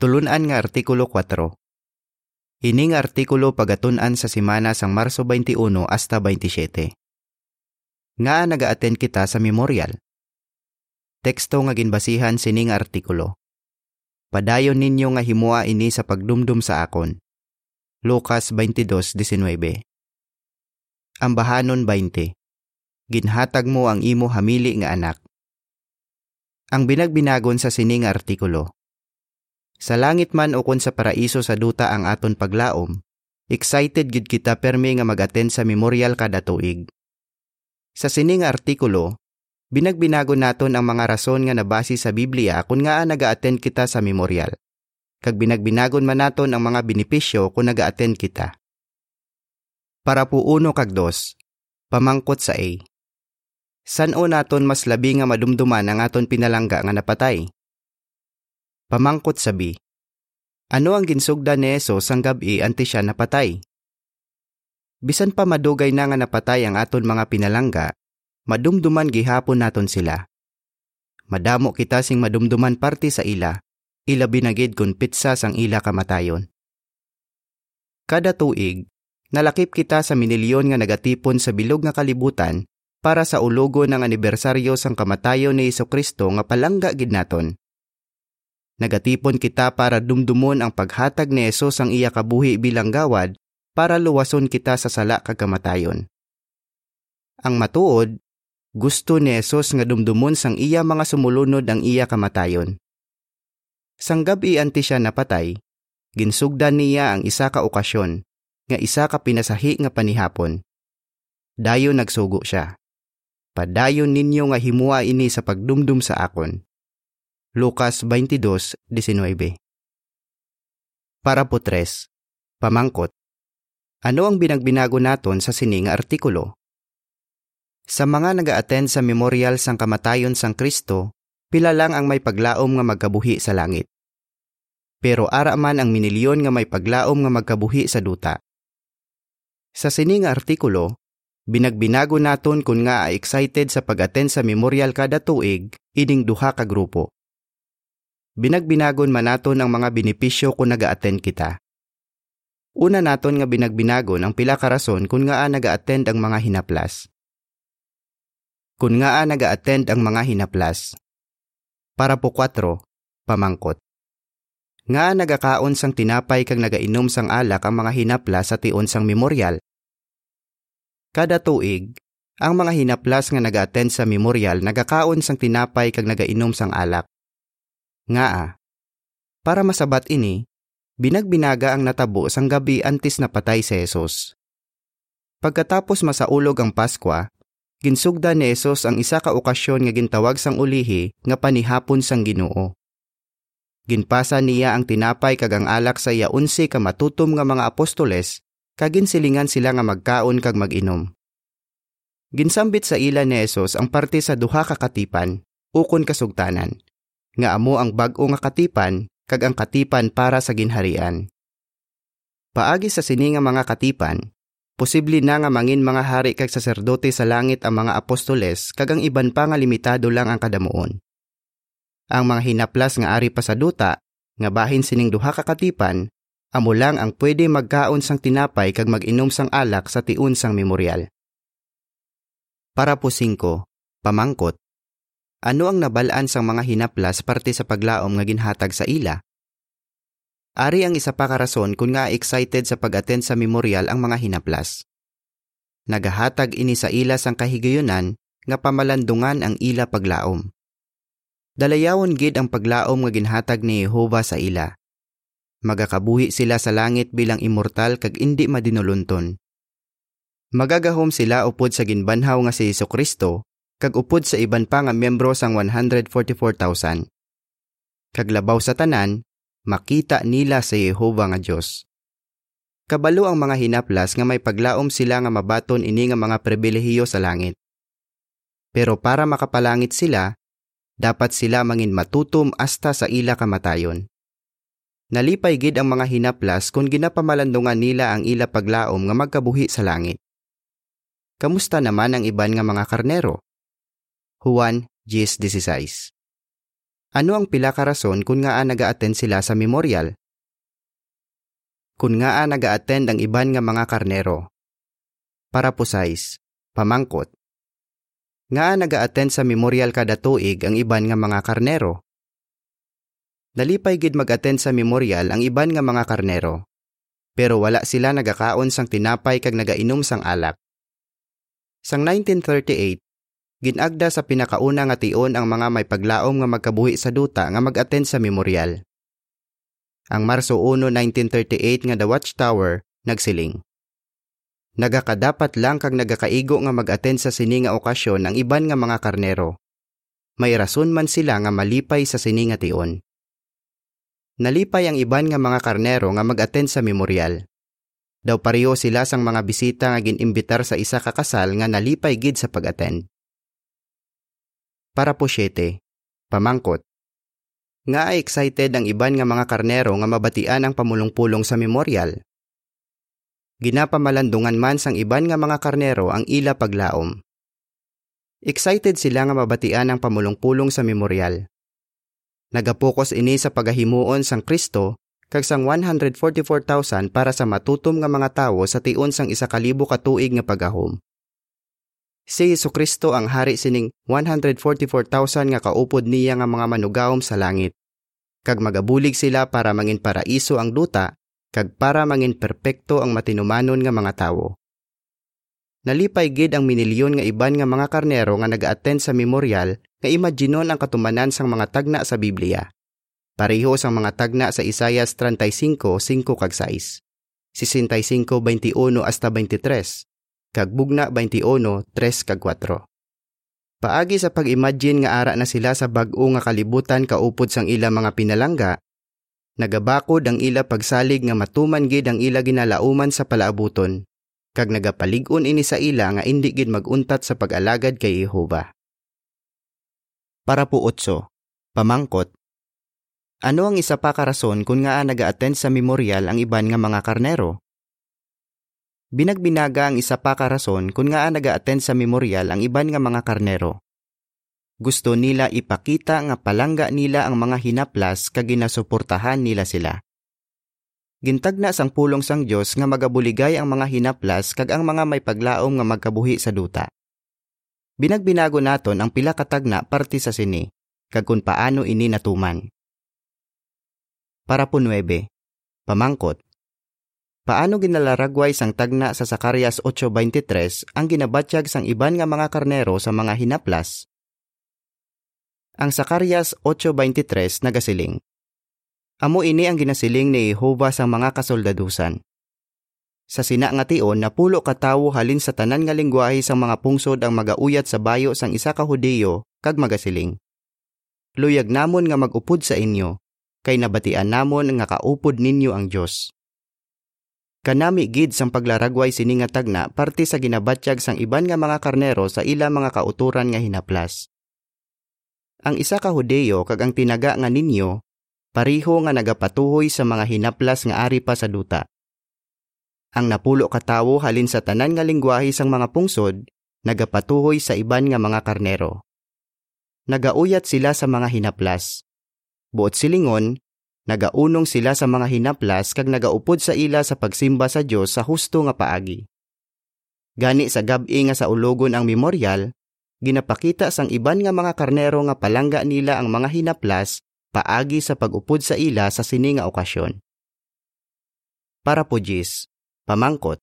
Tulunan nga Artikulo 4 Ini nga artikulo pagatunan sa simana sang Marso 21 hasta 27. Nga naga-attend kita sa memorial. Teksto nga ginbasihan sini nga artikulo. Padayon ninyo nga himua ini sa pagdumdum sa akon. Lucas 22:19. Ambahanon 20. Ginhatag mo ang imo hamili nga anak. Ang binagbinagon sa sining artikulo. Sa langit man o kun sa paraiso sa duta ang aton paglaom, excited gid kita permi nga mag-attend sa memorial kada tuig. Sa sining artikulo, binagbinago naton ang mga rason nga nabasi sa Biblia kung nga naga-attend kita sa memorial. Kag binagbinagon man naton ang mga benepisyo kung naga-attend kita. Para po uno kag dos, pamangkot sa A. San o naton mas labi nga madumduman ang aton pinalangga nga napatay? Pamangkot sabi, Ano ang ginsugda ni Esos ang gabi anti siya napatay? Bisan pa madugay na nga napatay ang aton mga pinalangga, madumduman gihapon naton sila. Madamo kita sing madumduman parte sa ila, ila binagid kun pitsa sang ila kamatayon. Kada tuig, nalakip kita sa minilyon nga nagatipon sa bilog nga kalibutan para sa ulogo ng anibersaryo sang kamatayon ni Iso Kristo nga palangga gid naton. Nagatipon kita para dumdumon ang paghatag ni Esos ang iya kabuhi bilang gawad para luwason kita sa sala kag kamatayon. Ang matuod, gusto ni Esos nga dumdumon sang iya mga sumulunod ang iya kamatayon. Sang gabi anti siya napatay, ginsugdan niya ang isa ka okasyon, nga isa ka pinasahi nga panihapon. Dayon nagsugo siya. Padayon ninyo nga himua ini sa pagdumdum sa akon. Lucas 22:19. Para po tres, pamangkot. Ano ang binagbinago naton sa sining artikulo? Sa mga naga-attend sa memorial sang kamatayon sang Kristo, pila lang ang may paglaom nga magkabuhi sa langit. Pero ara man ang minilyon nga may paglaom nga magkabuhi sa duta. Sa sining artikulo, binagbinago naton kung nga excited sa pag-attend sa memorial kada tuig, ining duha ka grupo binagbinagon man naton ang mga benepisyo kung naga-attend kita. Una naton nga binagbinagon ang pila ka rason kung nga naga-attend ang mga hinaplas. Kung nga naga-attend ang mga hinaplas. Para po 4, pamangkot. Nga nagakaon sang tinapay kag nagainom sang alak ang mga hinaplas sa tion sang memorial. Kada tuig, ang mga hinaplas nga naga-attend sa memorial nagakaon sang tinapay kag nagainom sang alak. Nga a. Para masabat ini, binagbinaga ang natabo sang gabi antes napatay si Jesus. Pagkatapos masaulog ang Paskwa, ginsugda ni Jesus ang isa ka okasyon nga gintawag sang ulihi nga panihapon sang Ginoo. Ginpasa niya ang tinapay kag ang alak sa iya unsi ka matutom nga mga apostoles kag ginsilingan sila nga magkaon kag mag-inom. Ginsambit sa ila ni Jesus ang parte sa duha ka katipan ukon kasugtanan nga amo ang bag-o nga katipan kag ang katipan para sa ginharian. Paagi sa sini nga mga katipan, posible na nga mangin mga hari kag saserdote sa langit ang mga apostoles kag ang iban pa nga limitado lang ang kadamuon. Ang mga hinaplas nga ari pa sa duta, nga bahin sining duha ka katipan, amo lang ang pwede magkaon sang tinapay kag mag-inom sang alak sa tiun sang memorial. Para po 5, pamangkot, ano ang nabalaan sang mga hinaplas parte sa paglaom nga ginhatag sa ila? Ari ang isa pa ka rason kung nga excited sa pag-attend sa memorial ang mga hinaplas. Nagahatag ini sa ila sang kahigayunan nga pamalandungan ang ila paglaom. Dalayawon gid ang paglaom nga ginhatag ni Jehova sa ila. Magakabuhi sila sa langit bilang immortal kag indi madinulunton. Magagahom sila upod sa ginbanhaw nga si Hesus Kristo kag upod sa iban pa nga miyembro sang 144,000. Kaglabaw sa tanan, makita nila sa Jehova nga Dios. Kabalo ang mga hinaplas nga may paglaom sila nga mabaton ini nga mga pribilehiyo sa langit. Pero para makapalangit sila, dapat sila mangin matutom hasta sa ila kamatayon. Nalipay gid ang mga hinaplas kung ginapamalandungan nila ang ila paglaom nga magkabuhi sa langit. Kamusta naman ang iban nga mga karnero? Juan 10.16 Ano ang pila ka rason kung nga naga-attend sila sa memorial? Kung nga naga-attend ang iban nga mga karnero. Para po size, pamangkot. Nga naga-attend sa memorial kada tuig ang iban nga mga karnero. Nalipay gid mag-attend sa memorial ang iban nga mga karnero. Pero wala sila nagakaon sang tinapay kag nagainom sang alak. Sang 1938, ginagda sa pinakauna nga tion ang mga may paglaom nga magkabuhi sa duta nga mag-attend sa memorial. Ang Marso 1, 1938 nga The Watchtower nagsiling. Nagakadapat lang kag nagakaigo nga mag-attend sa sini nga okasyon ang iban nga mga karnero. May rason man sila nga malipay sa sini nga tion. Nalipay ang iban nga mga karnero nga mag-attend sa memorial. Daw pareho sila sang mga bisita nga ginimbitar sa isa ka kasal nga nalipay gid sa pag-attend. Para po 7. Pamangkot. Nga ay excited ang iban nga mga karnero nga mabatian ang pamulong-pulong sa memorial. Ginapamalandungan man sang iban nga mga karnero ang ila paglaom. Excited sila nga mabatian ang pamulong-pulong sa memorial. Nagapokus ini sa pagahimuon sang Kristo kag sang 144,000 para sa matutom nga mga tawo sa tion sang isa kalibo ka tuig nga pagahom. Si Yesu Kristo ang hari sining 144,000 nga kaupod niya nga mga manugawom sa langit. Kag magabulig sila para mangin paraiso ang duta kag para mangin perpekto ang matinumanon nga mga tawo. Nalipay gid ang minilyon nga iban nga mga karnero nga nag-attend sa memorial nga imaginon ang katumanan sang mga tagna sa Biblia. Pareho sang mga tagna sa Isayas 35:5 kag 6, 65:21 hasta 23, kag bugna 21:3 kag 4. Paagi sa pag-imagine nga ara na sila sa bag-o nga kalibutan kaupod sang ila mga pinalangga, nagabakod ang ila pagsalig nga matuman gid ang ila ginalauman sa palaabuton, kag nagapalig-on ini sa ila nga indi gid maguntat sa pag-alagad kay Jehova. Para po otso, pamangkot. Ano ang isa pa ka rason kung nga naga-attend sa memorial ang iban nga mga karnero? Binagbinaga ang isa pa ka rason kung nga naga-attend sa memorial ang iban nga mga karnero. Gusto nila ipakita nga palangga nila ang mga hinaplas kag ginasuportahan nila sila. Gintagna sang pulong sang Dios nga magabuligay ang mga hinaplas kag ang mga may paglaom nga magkabuhi sa duta. Binagbinago naton ang pila katagna parte sa sini kag kung paano ini natuman. Para po 9. Pamangkot. Paano ginalaragway sang tagna sa Zacarias 8.23 ang ginabatyag sang iban nga mga karnero sa mga hinaplas? Ang Zacarias 8.23 nagasiling. Amo ini ang ginasiling ni Jehova sa mga kasoldadusan. Sa sina nga tion napulo ka tawo halin sa tanan nga lingwahe sang mga pungsod ang magauyat sa bayo sang isa ka Hudiyo kag magasiling. Luyag namon nga magupod sa inyo, kay nabatian namon nga kaupod ninyo ang Dios. Kanami gid sang paglaragway sini nga tagna parte sa ginabatyag sang iban nga mga karnero sa ila mga kauturan nga hinaplas. Ang isa ka Hudeyo kag ang tinaga nga ninyo pariho nga nagapatuhoy sa mga hinaplas nga ari pa sa duta. Ang napulo ka tawo halin sa tanan nga lingwahe sang mga pungsod nagapatuhoy sa iban nga mga karnero. Nagauyat sila sa mga hinaplas. Buot silingon, nagaunong sila sa mga hinaplas kag nagaupod sa ila sa pagsimba sa Dios sa husto nga paagi. Gani sa gabi nga sa ulogon ang memorial, ginapakita sang iban nga mga karnero nga palangga nila ang mga hinaplas paagi sa pagupod sa ila sa sini nga okasyon. Para po Jis, pamangkot.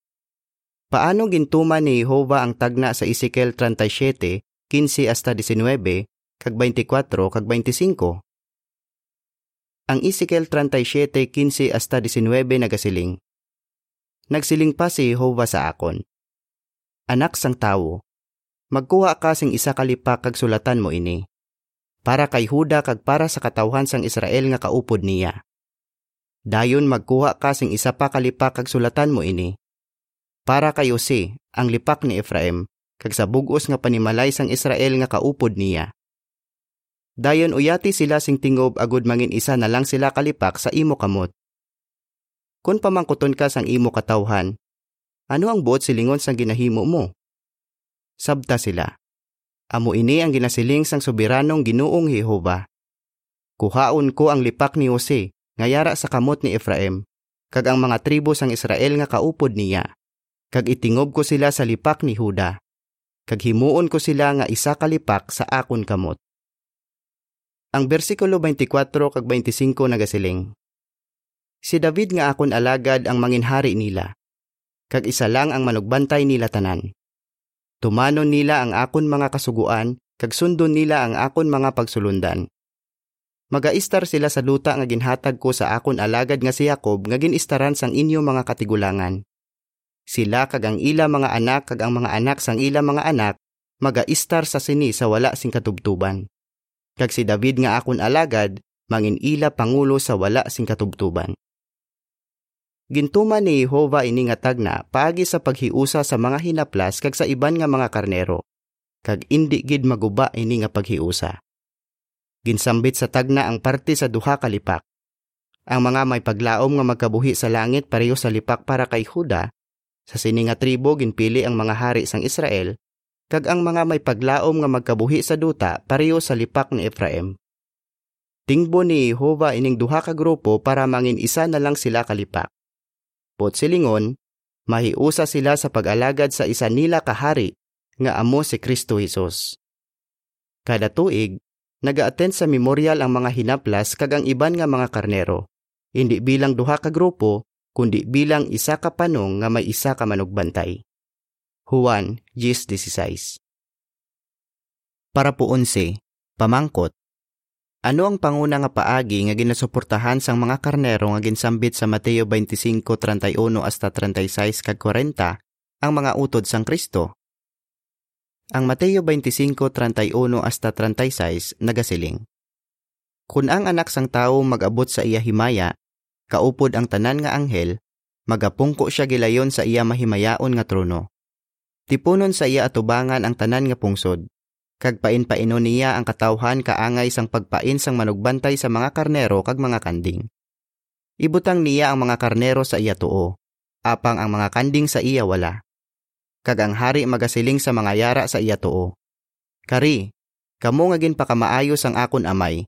Paano gintuman ni Jehova ang tagna sa Ezekiel 37, 15 hasta 19, kag 24 kag 25? Ang Ezekiel 37:15 hasta 19 nagasiling. Nagsiling pa si Jehovah sa akon. Anak sang tawo, magkuha ka sing isa kalipak kag sulatan mo ini. Para kay Huda kag para sa katawhan sang Israel nga kaupod niya. Dayon magkuha ka sing isa pa kalipak kag sulatan mo ini. Para kay Jose, ang lipak ni Ephraim, kag sa bugos nga panimalay sang Israel nga kaupod niya. Dayon uyati sila sing tingob agud mangin isa na lang sila kalipak sa imo kamot. Kung pamangkuton ka sang imo katawhan, ano ang buot silingon sang ginahimo mo? Sabta sila. Amo ini ang ginasiling sang soberanong Ginoong Jehova. Kuhaon ko ang lipak ni Jose, ngayara sa kamot ni Efraim, kag ang mga tribo sang Israel nga kaupod niya. Kag itingob ko sila sa lipak ni Huda. Kag himuon ko sila nga isa kalipak sa akon kamot. Ang bersikulo 24 kag 25 nagasiling. Si David nga akon alagad ang manginhari nila. Kag isa lang ang manugbantay nila tanan. Tumanon nila ang akon mga kasuguan, kag sundon nila ang akon mga pagsulundan Magaistar sila sa luta nga ginhatag ko sa akon alagad nga si Jacob nga ginistaran sang inyo mga katigulangan. Sila kag ang ila mga anak kag ang mga anak sang ila mga anak magaistar sa sini sa wala sing katubtuban. Kag si David nga akon alagad mangin ila pangulo sa wala sing katubtuban. Gintuman ni Jehova ini nga tagna paagi sa paghiusa sa mga hinaplas kag sa iban nga mga karnero. Kag indi gid maguba ini nga paghiusa ginsambit sa tagna ang parte sa duha ka lipak. Ang mga may paglaom nga magkabuhi sa langit pareho sa lipak para kay Huda, sa sini nga tribo ginpili ang mga hari sang Israel, kag ang mga may paglaom nga magkabuhi sa duta pareho sa lipak ni Ephraim. Tingbo ni Jehova ining duha ka grupo para mangin isa na lang sila kalipak. Pot silingon, mahiusa sila sa pag-alagad sa isa nila kahari nga amo si Kristo Jesus. Kada tuig, naga-attend sa memorial ang mga hinaplas kag ang iban nga mga karnero. Hindi bilang duha ka grupo, kundi bilang isa ka panong nga may isa ka manugbantay. Juan 10.16 Para po unse, pamangkot, ano ang panguna nga paagi nga ginasuportahan sang mga karnero nga ginsambit sa Mateo 25:31 hasta 36 kag 40 ang mga utod sang Kristo? Ang Mateo 25:31 hasta 36 nagasiling. Kung ang anak sang tao magabot sa iya himaya, kaupod ang tanan nga anghel, magapungko siya gilayon sa iya mahimayaon nga trono. Tipunon sa iya atubangan ang tanan nga pungsod, kag pain-paino niya ang katawhan kaangay sang pagpain sang manugbantay sa mga karnero kag mga kanding. Ibutang niya ang mga karnero sa iya tuo, apang ang mga kanding sa iya wala kag ang hari magasiling sa mga yara sa iya tuo. Kari, kamo nga ginpakamaayos ang akon amay.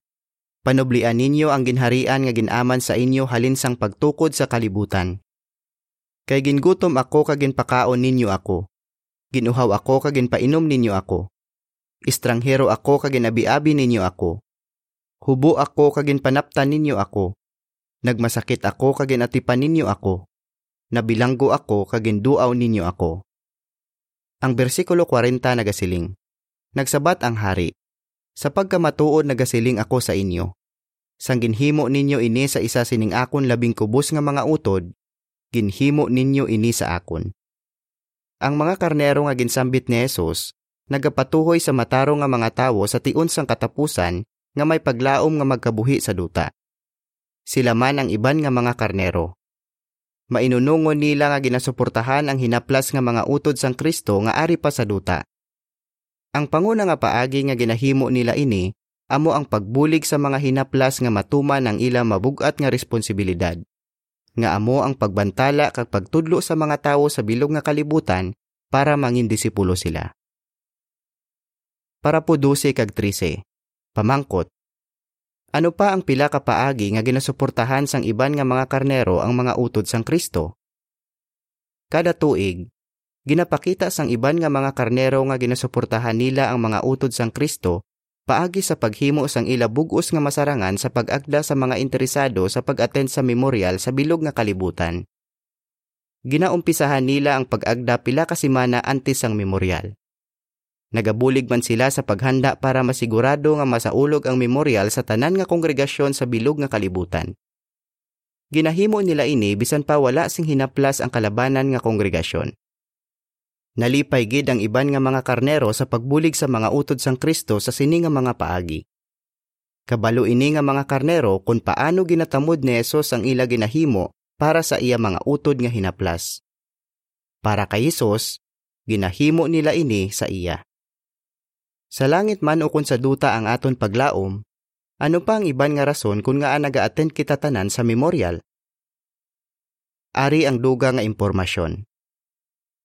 Panublian ninyo ang ginharian nga ginaman sa inyo halin sang pagtukod sa kalibutan. Kay gingutom ako kag ginpakaon ninyo ako. Ginuhaw ako kag ginpainom ninyo ako. Estranghero ako kag ginabi-abi ninyo ako. Hubo ako kag ginpanaptan ninyo ako. Nagmasakit ako kag ginatipan ninyo ako. Nabilanggo ako kag ginduaw ninyo ako. Ang bersikulo 40 nagasiling. Nagsabat ang hari, Sa pagkamatuod nagasiling ako sa inyo. Sang ginhimo ninyo ini sa isa sining akon labing kubos nga mga utod, ginhimo ninyo ini sa akon. Ang mga karnero nga ginsambit ni Jesus, nagapatuhoy sa mataro nga mga tawo sa tiun sang katapusan nga may paglaom nga magkabuhi sa duta. Sila man ang iban nga mga karnero mainunungon nila nga ginasuportahan ang hinaplas nga mga utod sang Kristo nga ari pa sa duta. Ang panguna nga paagi nga ginahimo nila ini amo ang pagbulig sa mga hinaplas nga matuman ang ila mabugat nga responsibilidad. Nga amo ang pagbantala kag pagtudlo sa mga tawo sa bilog nga kalibutan para mangin disipulo sila. Para po 12 kag 13. Pamangkot, ano pa ang pila ka paagi nga ginasuportahan sang iban nga mga karnero ang mga utod sang Kristo? Kada tuig, ginapakita sang iban nga mga karnero nga ginasuportahan nila ang mga utod sang Kristo paagi sa paghimo sang ila bugos nga masarangan sa pag-agda sa mga interesado sa pag-attend sa memorial sa bilog nga kalibutan. Ginaumpisahan nila ang pag-agda pila ka semana antes sang memorial. Nagabulig man sila sa paghanda para masigurado nga masaulog ang memorial sa tanan nga kongregasyon sa bilog nga kalibutan. Ginahimo nila ini bisan pa wala sing hinaplas ang kalabanan nga kongregasyon. Nalipay gid ang iban nga mga karnero sa pagbulig sa mga utod sang Kristo sa sini nga mga paagi. Kabalo ini nga mga karnero kung paano ginatamod ni Hesus ang ila ginahimo para sa iya mga utod nga hinaplas. Para kay Hesus, ginahimo nila ini sa iya. Sa langit man o kung sa duta ang aton paglaom, ano pa ang iban nga rason kung nga naga-attend kita tanan sa memorial? Ari ang duga nga impormasyon.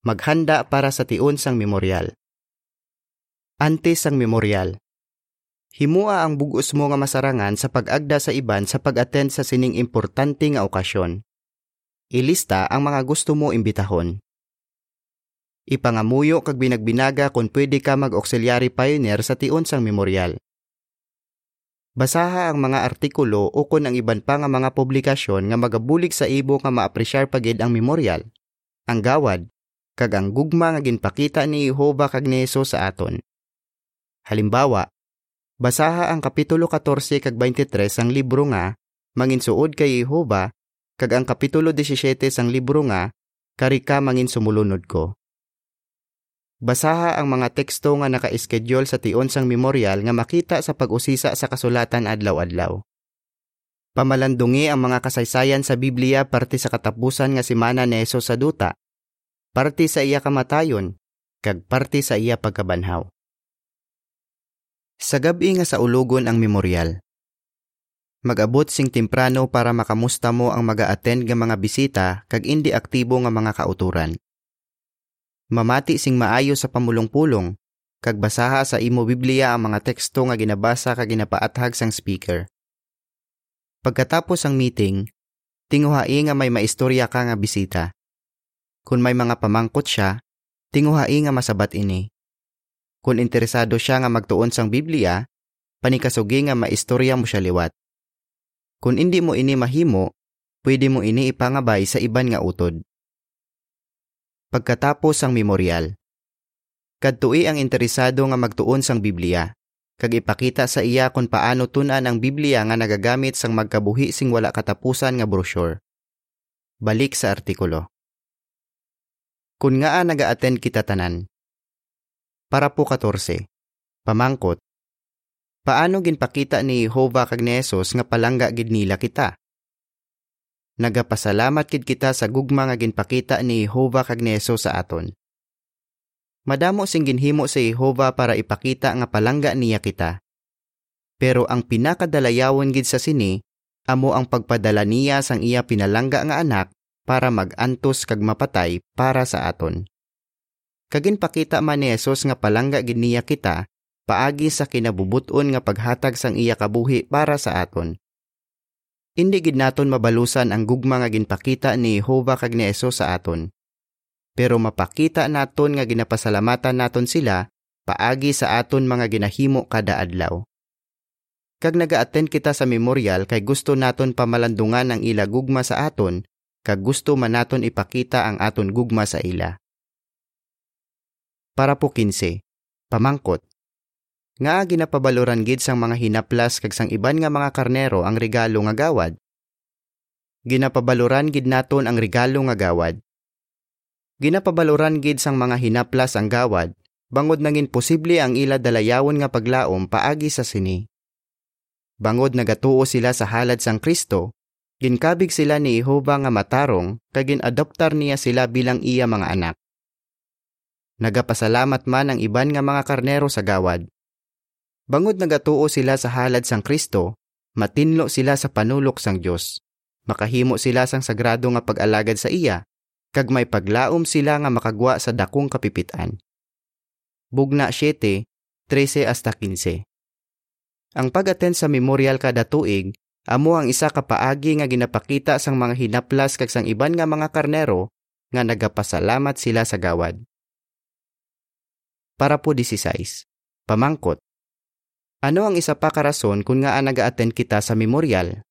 Maghanda para sa tiun sang memorial. Antes sang memorial. Himua ang bugos mo nga masarangan sa pag-agda sa iban sa pag-attend sa sining importante nga okasyon. Ilista ang mga gusto mo imbitahon. Ipangamuyo kag binagbinaga kung pwede ka mag-auxiliary pioneer sa tion sang memorial. Basaha ang mga artikulo o kun ang iban pa nga mga publikasyon nga magabulig sa ibo nga maapresyar pagid ang memorial, ang gawad, kag ang gugma nga ginpakita ni Jehova kag ni Jesus sa aton. Halimbawa, Basaha ang Kapitulo 14 kag 23 sang libro nga, manginsuod kay Jehova, kag ang Kapitulo 17 sang libro nga, karika mangin sumulunod ko. Basaha ang mga teksto nga naka-schedule sa tion sang memorial nga makita sa pag-usisa sa kasulatan adlaw-adlaw. Pamalandungi ang mga kasaysayan sa Biblia parte sa katapusan nga simana ni Hesus sa duta, parte sa iya kamatayon, kag parte sa iya pagkabanhaw. Sa gabi nga sa ulugon ang memorial. Mag-abot sing temprano para makamusta mo ang mag-a-attend nga mga bisita kag indi aktibo nga mga kauturan. Mamati sing maayo sa pamulong-pulong kag basaha sa imo Biblia ang mga teksto nga ginabasa kag ginapaathag sang speaker. Pagkatapos ang meeting, tinguhai nga may maistorya ka nga bisita. Kung may mga pamangkot siya, tinguhai nga masabat ini. Kung interesado siya nga magtuon sang Biblia, panikasugi nga maistorya mo siya liwat. Kung hindi mo ini mahimo, pwede mo ini ipangabay sa iban nga utod. Pagkatapos ang memorial. Kadtui ang interesado nga magtuon sang Biblia, kag ipakita sa iya kung paano tunan ang Biblia nga nagagamit sang magkabuhi sing wala katapusan nga brochure. Balik sa artikulo. Kung nga naga-attend kita tanan, para po 14. Pamangkot. Paano ginpakita ni Jehova kag ni Jesus nga palangga gid nila kita? Nagapasalamat kid kita sa gugma nga ginpakita ni Jehova kag ni Jesus sa aton. Madamo sing ginhimo sa Jehova para ipakita nga palangga niya kita. Pero ang pinakadalayawon gid sa sini amo ang pagpadala niya sang iya pinalangga nga anak para magantos kag mapatay para sa aton. Kagin pakita man ni Jesus nga palangga giniya kita, paagi sa kinabubuton nga paghatag sang iya kabuhi para sa aton. Indi gid naton mabalusan ang gugma nga ginpakita ni Jehova kag ni Jesus sa aton. Pero mapakita naton nga ginapasalamatan naton sila paagi sa aton mga ginahimo kada adlaw. Kag naga-attend kita sa memorial kay gusto naton pamalandungan ang ila gugma sa aton, kag gusto man naton ipakita ang aton gugma sa ila. Para po 15. Pamangkot. Nga ginapabaloran gid sang mga hinaplas kag sang iban nga mga karnero ang regalo nga gawad. Ginapabaloran gid naton ang regalo nga gawad. Ginapabaloran gid sang mga hinaplas ang gawad, bangod nangin posible ang ila dalayawon nga paglaom paagi sa sini. Bangod nagatuo sila sa halad sang Kristo, ginkabig sila ni Jehova nga matarong kag ginadoptar niya sila bilang iya mga anak. Nagapasalamat man ang iban nga mga karnero sa gawad. Bangod nagatuo sila sa halad sang Kristo, matinlo sila sa panulok sang Dios. Makahimo sila sang sagrado nga pag-alagad sa iya, kag may paglaom sila nga makagwa sa dakong kapipitan. Bugna 7, 13 hasta 15. Ang pag-attend sa memorial kada tuig amo ang isa ka paagi nga ginapakita sang mga hinaplas kag sang iban nga mga karnero nga nagapasalamat sila sa gawad. Para po 16. Pamangkot. Ano ang isa pa karason kung nga naga-attend kita sa memorial?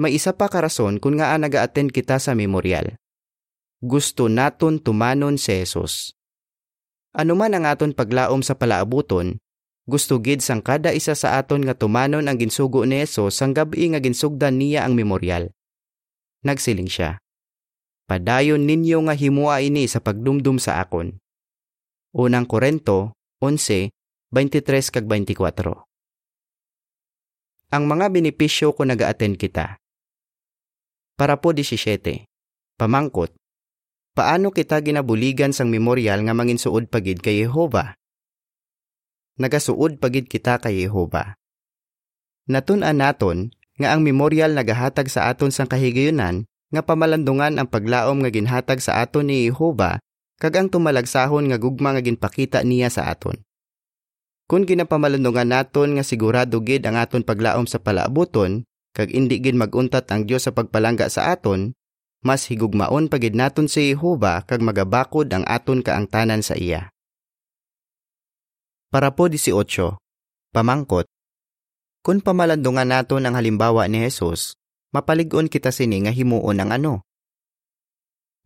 May isa pa karason kung nga naga-attend kita sa memorial. Gusto naton tumanon si Jesus. Ano man ang aton paglaom sa palaabuton, gusto gid sang kada isa sa aton nga tumanon ang ginsugo ni Jesus sang gabi nga ginsugdan niya ang memorial. Nagsiling siya. Padayon ninyo nga himua ini sa pagdumdum sa akon. Unang Korento 11, 23 kag 24. Ang mga benepisyo kung naga-attend kita. Para po 17. Pamangkot. Paano kita ginabuligan sang memorial nga manginsuod pagid kay Jehova? Nagasuod pagid kita kay Jehova. Natun-an naton nga ang memorial nagahatag sa aton sang kahigayunan nga pamalandungan ang paglaom nga ginhatag sa aton ni Jehova kag ang tumalagsahon nga gugma nga ginpakita niya sa aton. Kung ginapamalundungan naton nga sigurado gid ang aton paglaom sa palaabuton, kag indi gid maguntat ang Dios sa pagpalangga sa aton, mas higugmaon pagid naton si Jehova kag magabakod ang aton kaangtanan sa iya. Para po 18. Pamangkot. Kung pamalandungan naton ang halimbawa ni Jesus, mapaligon kita sini nga himuon ang ano.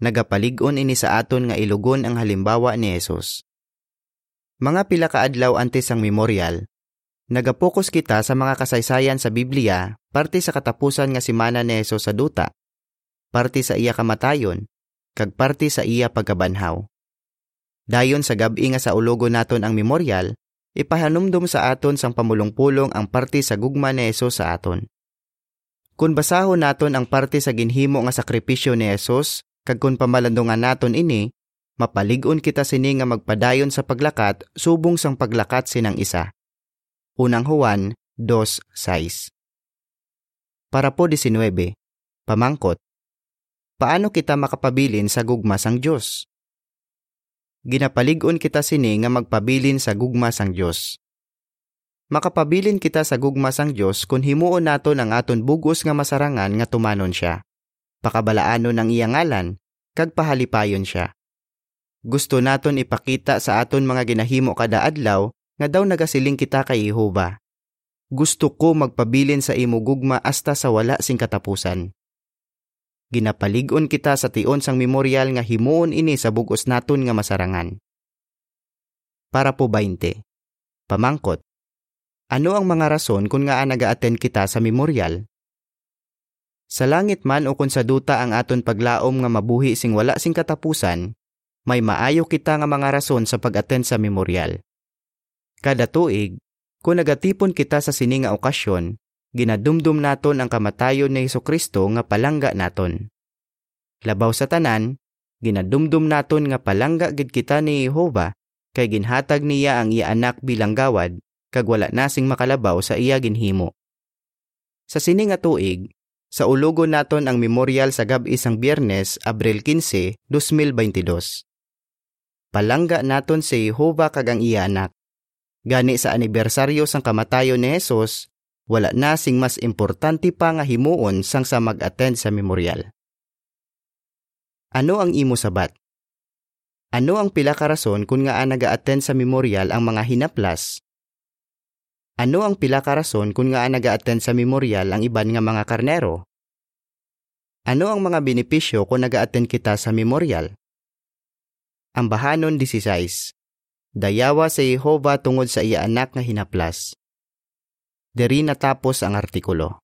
Nagapaligon ini sa aton nga ilugon ang halimbawa ni Jesus. Mga pila ka adlaw antes ang memorial, nagapokus kita sa mga kasaysayan sa Biblia, parte sa katapusan nga simana ni Jesus sa duta, parte sa iya kamatayon, kag parte sa iya pagkabanhaw. Dayon sa gabi nga sa ulogo naton ang memorial, ipahanumdum sa aton sang pamulong-pulong ang parte sa gugma ni Jesus sa aton. Kung basahon naton ang parte sa ginhimo nga sakripisyo ni Jesus, kag kung pamalandungan naton ini, Mapaligon kita sini nga magpadayon sa paglakat subong sang paglakat sinang isa. Unang Juan 2.6 Para po 19. Pamangkot. Paano kita makapabilin sa gugma sang Diyos? Ginapaligon kita sini nga magpabilin sa gugma sang Diyos. Makapabilin kita sa gugma sang Diyos kung himuon nato ang aton bugos nga masarangan nga tumanon siya. Pakabalaanon ng iyang ngalan, kag pahalipayon siya gusto naton ipakita sa aton mga ginahimo kada adlaw nga daw nagasiling kita kay Jehova. Gusto ko magpabilin sa imo gugma hasta sa wala sing katapusan. Ginapaligon kita sa tion sang memorial nga himuon ini sa bugos naton nga masarangan. Para po 20. Pamangkot. Ano ang mga rason kung nga naga-attend kita sa memorial? Sa langit man o kung sa duta ang aton paglaom nga mabuhi sing wala sing katapusan, may maayo kita nga mga rason sa pag-attend sa memorial. Kada tuig, kung nagatipon kita sa sini nga okasyon, ginadumdum naton ang kamatayon ni Hesus Kristo nga palangga naton. Labaw sa tanan, ginadumdum naton nga palangga gid kita ni Jehova kay ginhatag niya ang iya anak bilang gawad kag wala nasing makalabaw sa iya ginhimo. Sa sini nga tuig, sa ulogon naton ang memorial sa gabi isang Biyernes, Abril 15, 2022 palangga naton si Jehova kag ang iya anak. Gani sa anibersaryo sang kamatayo ni Hesus, wala na sing mas importante pa nga himuon sang sa mag-attend sa memorial. Ano ang imo sabat? Ano ang pila ka rason kung nga naga-attend sa memorial ang mga hinaplas? Ano ang pila ka rason kung nga naga-attend sa memorial ang iban nga mga karnero? Ano ang mga benepisyo kung naga-attend kita sa memorial? Ambahanon 16. Dayawa sa Jehova tungod sa iya anak nga hinaplas. Diri natapos ang artikulo.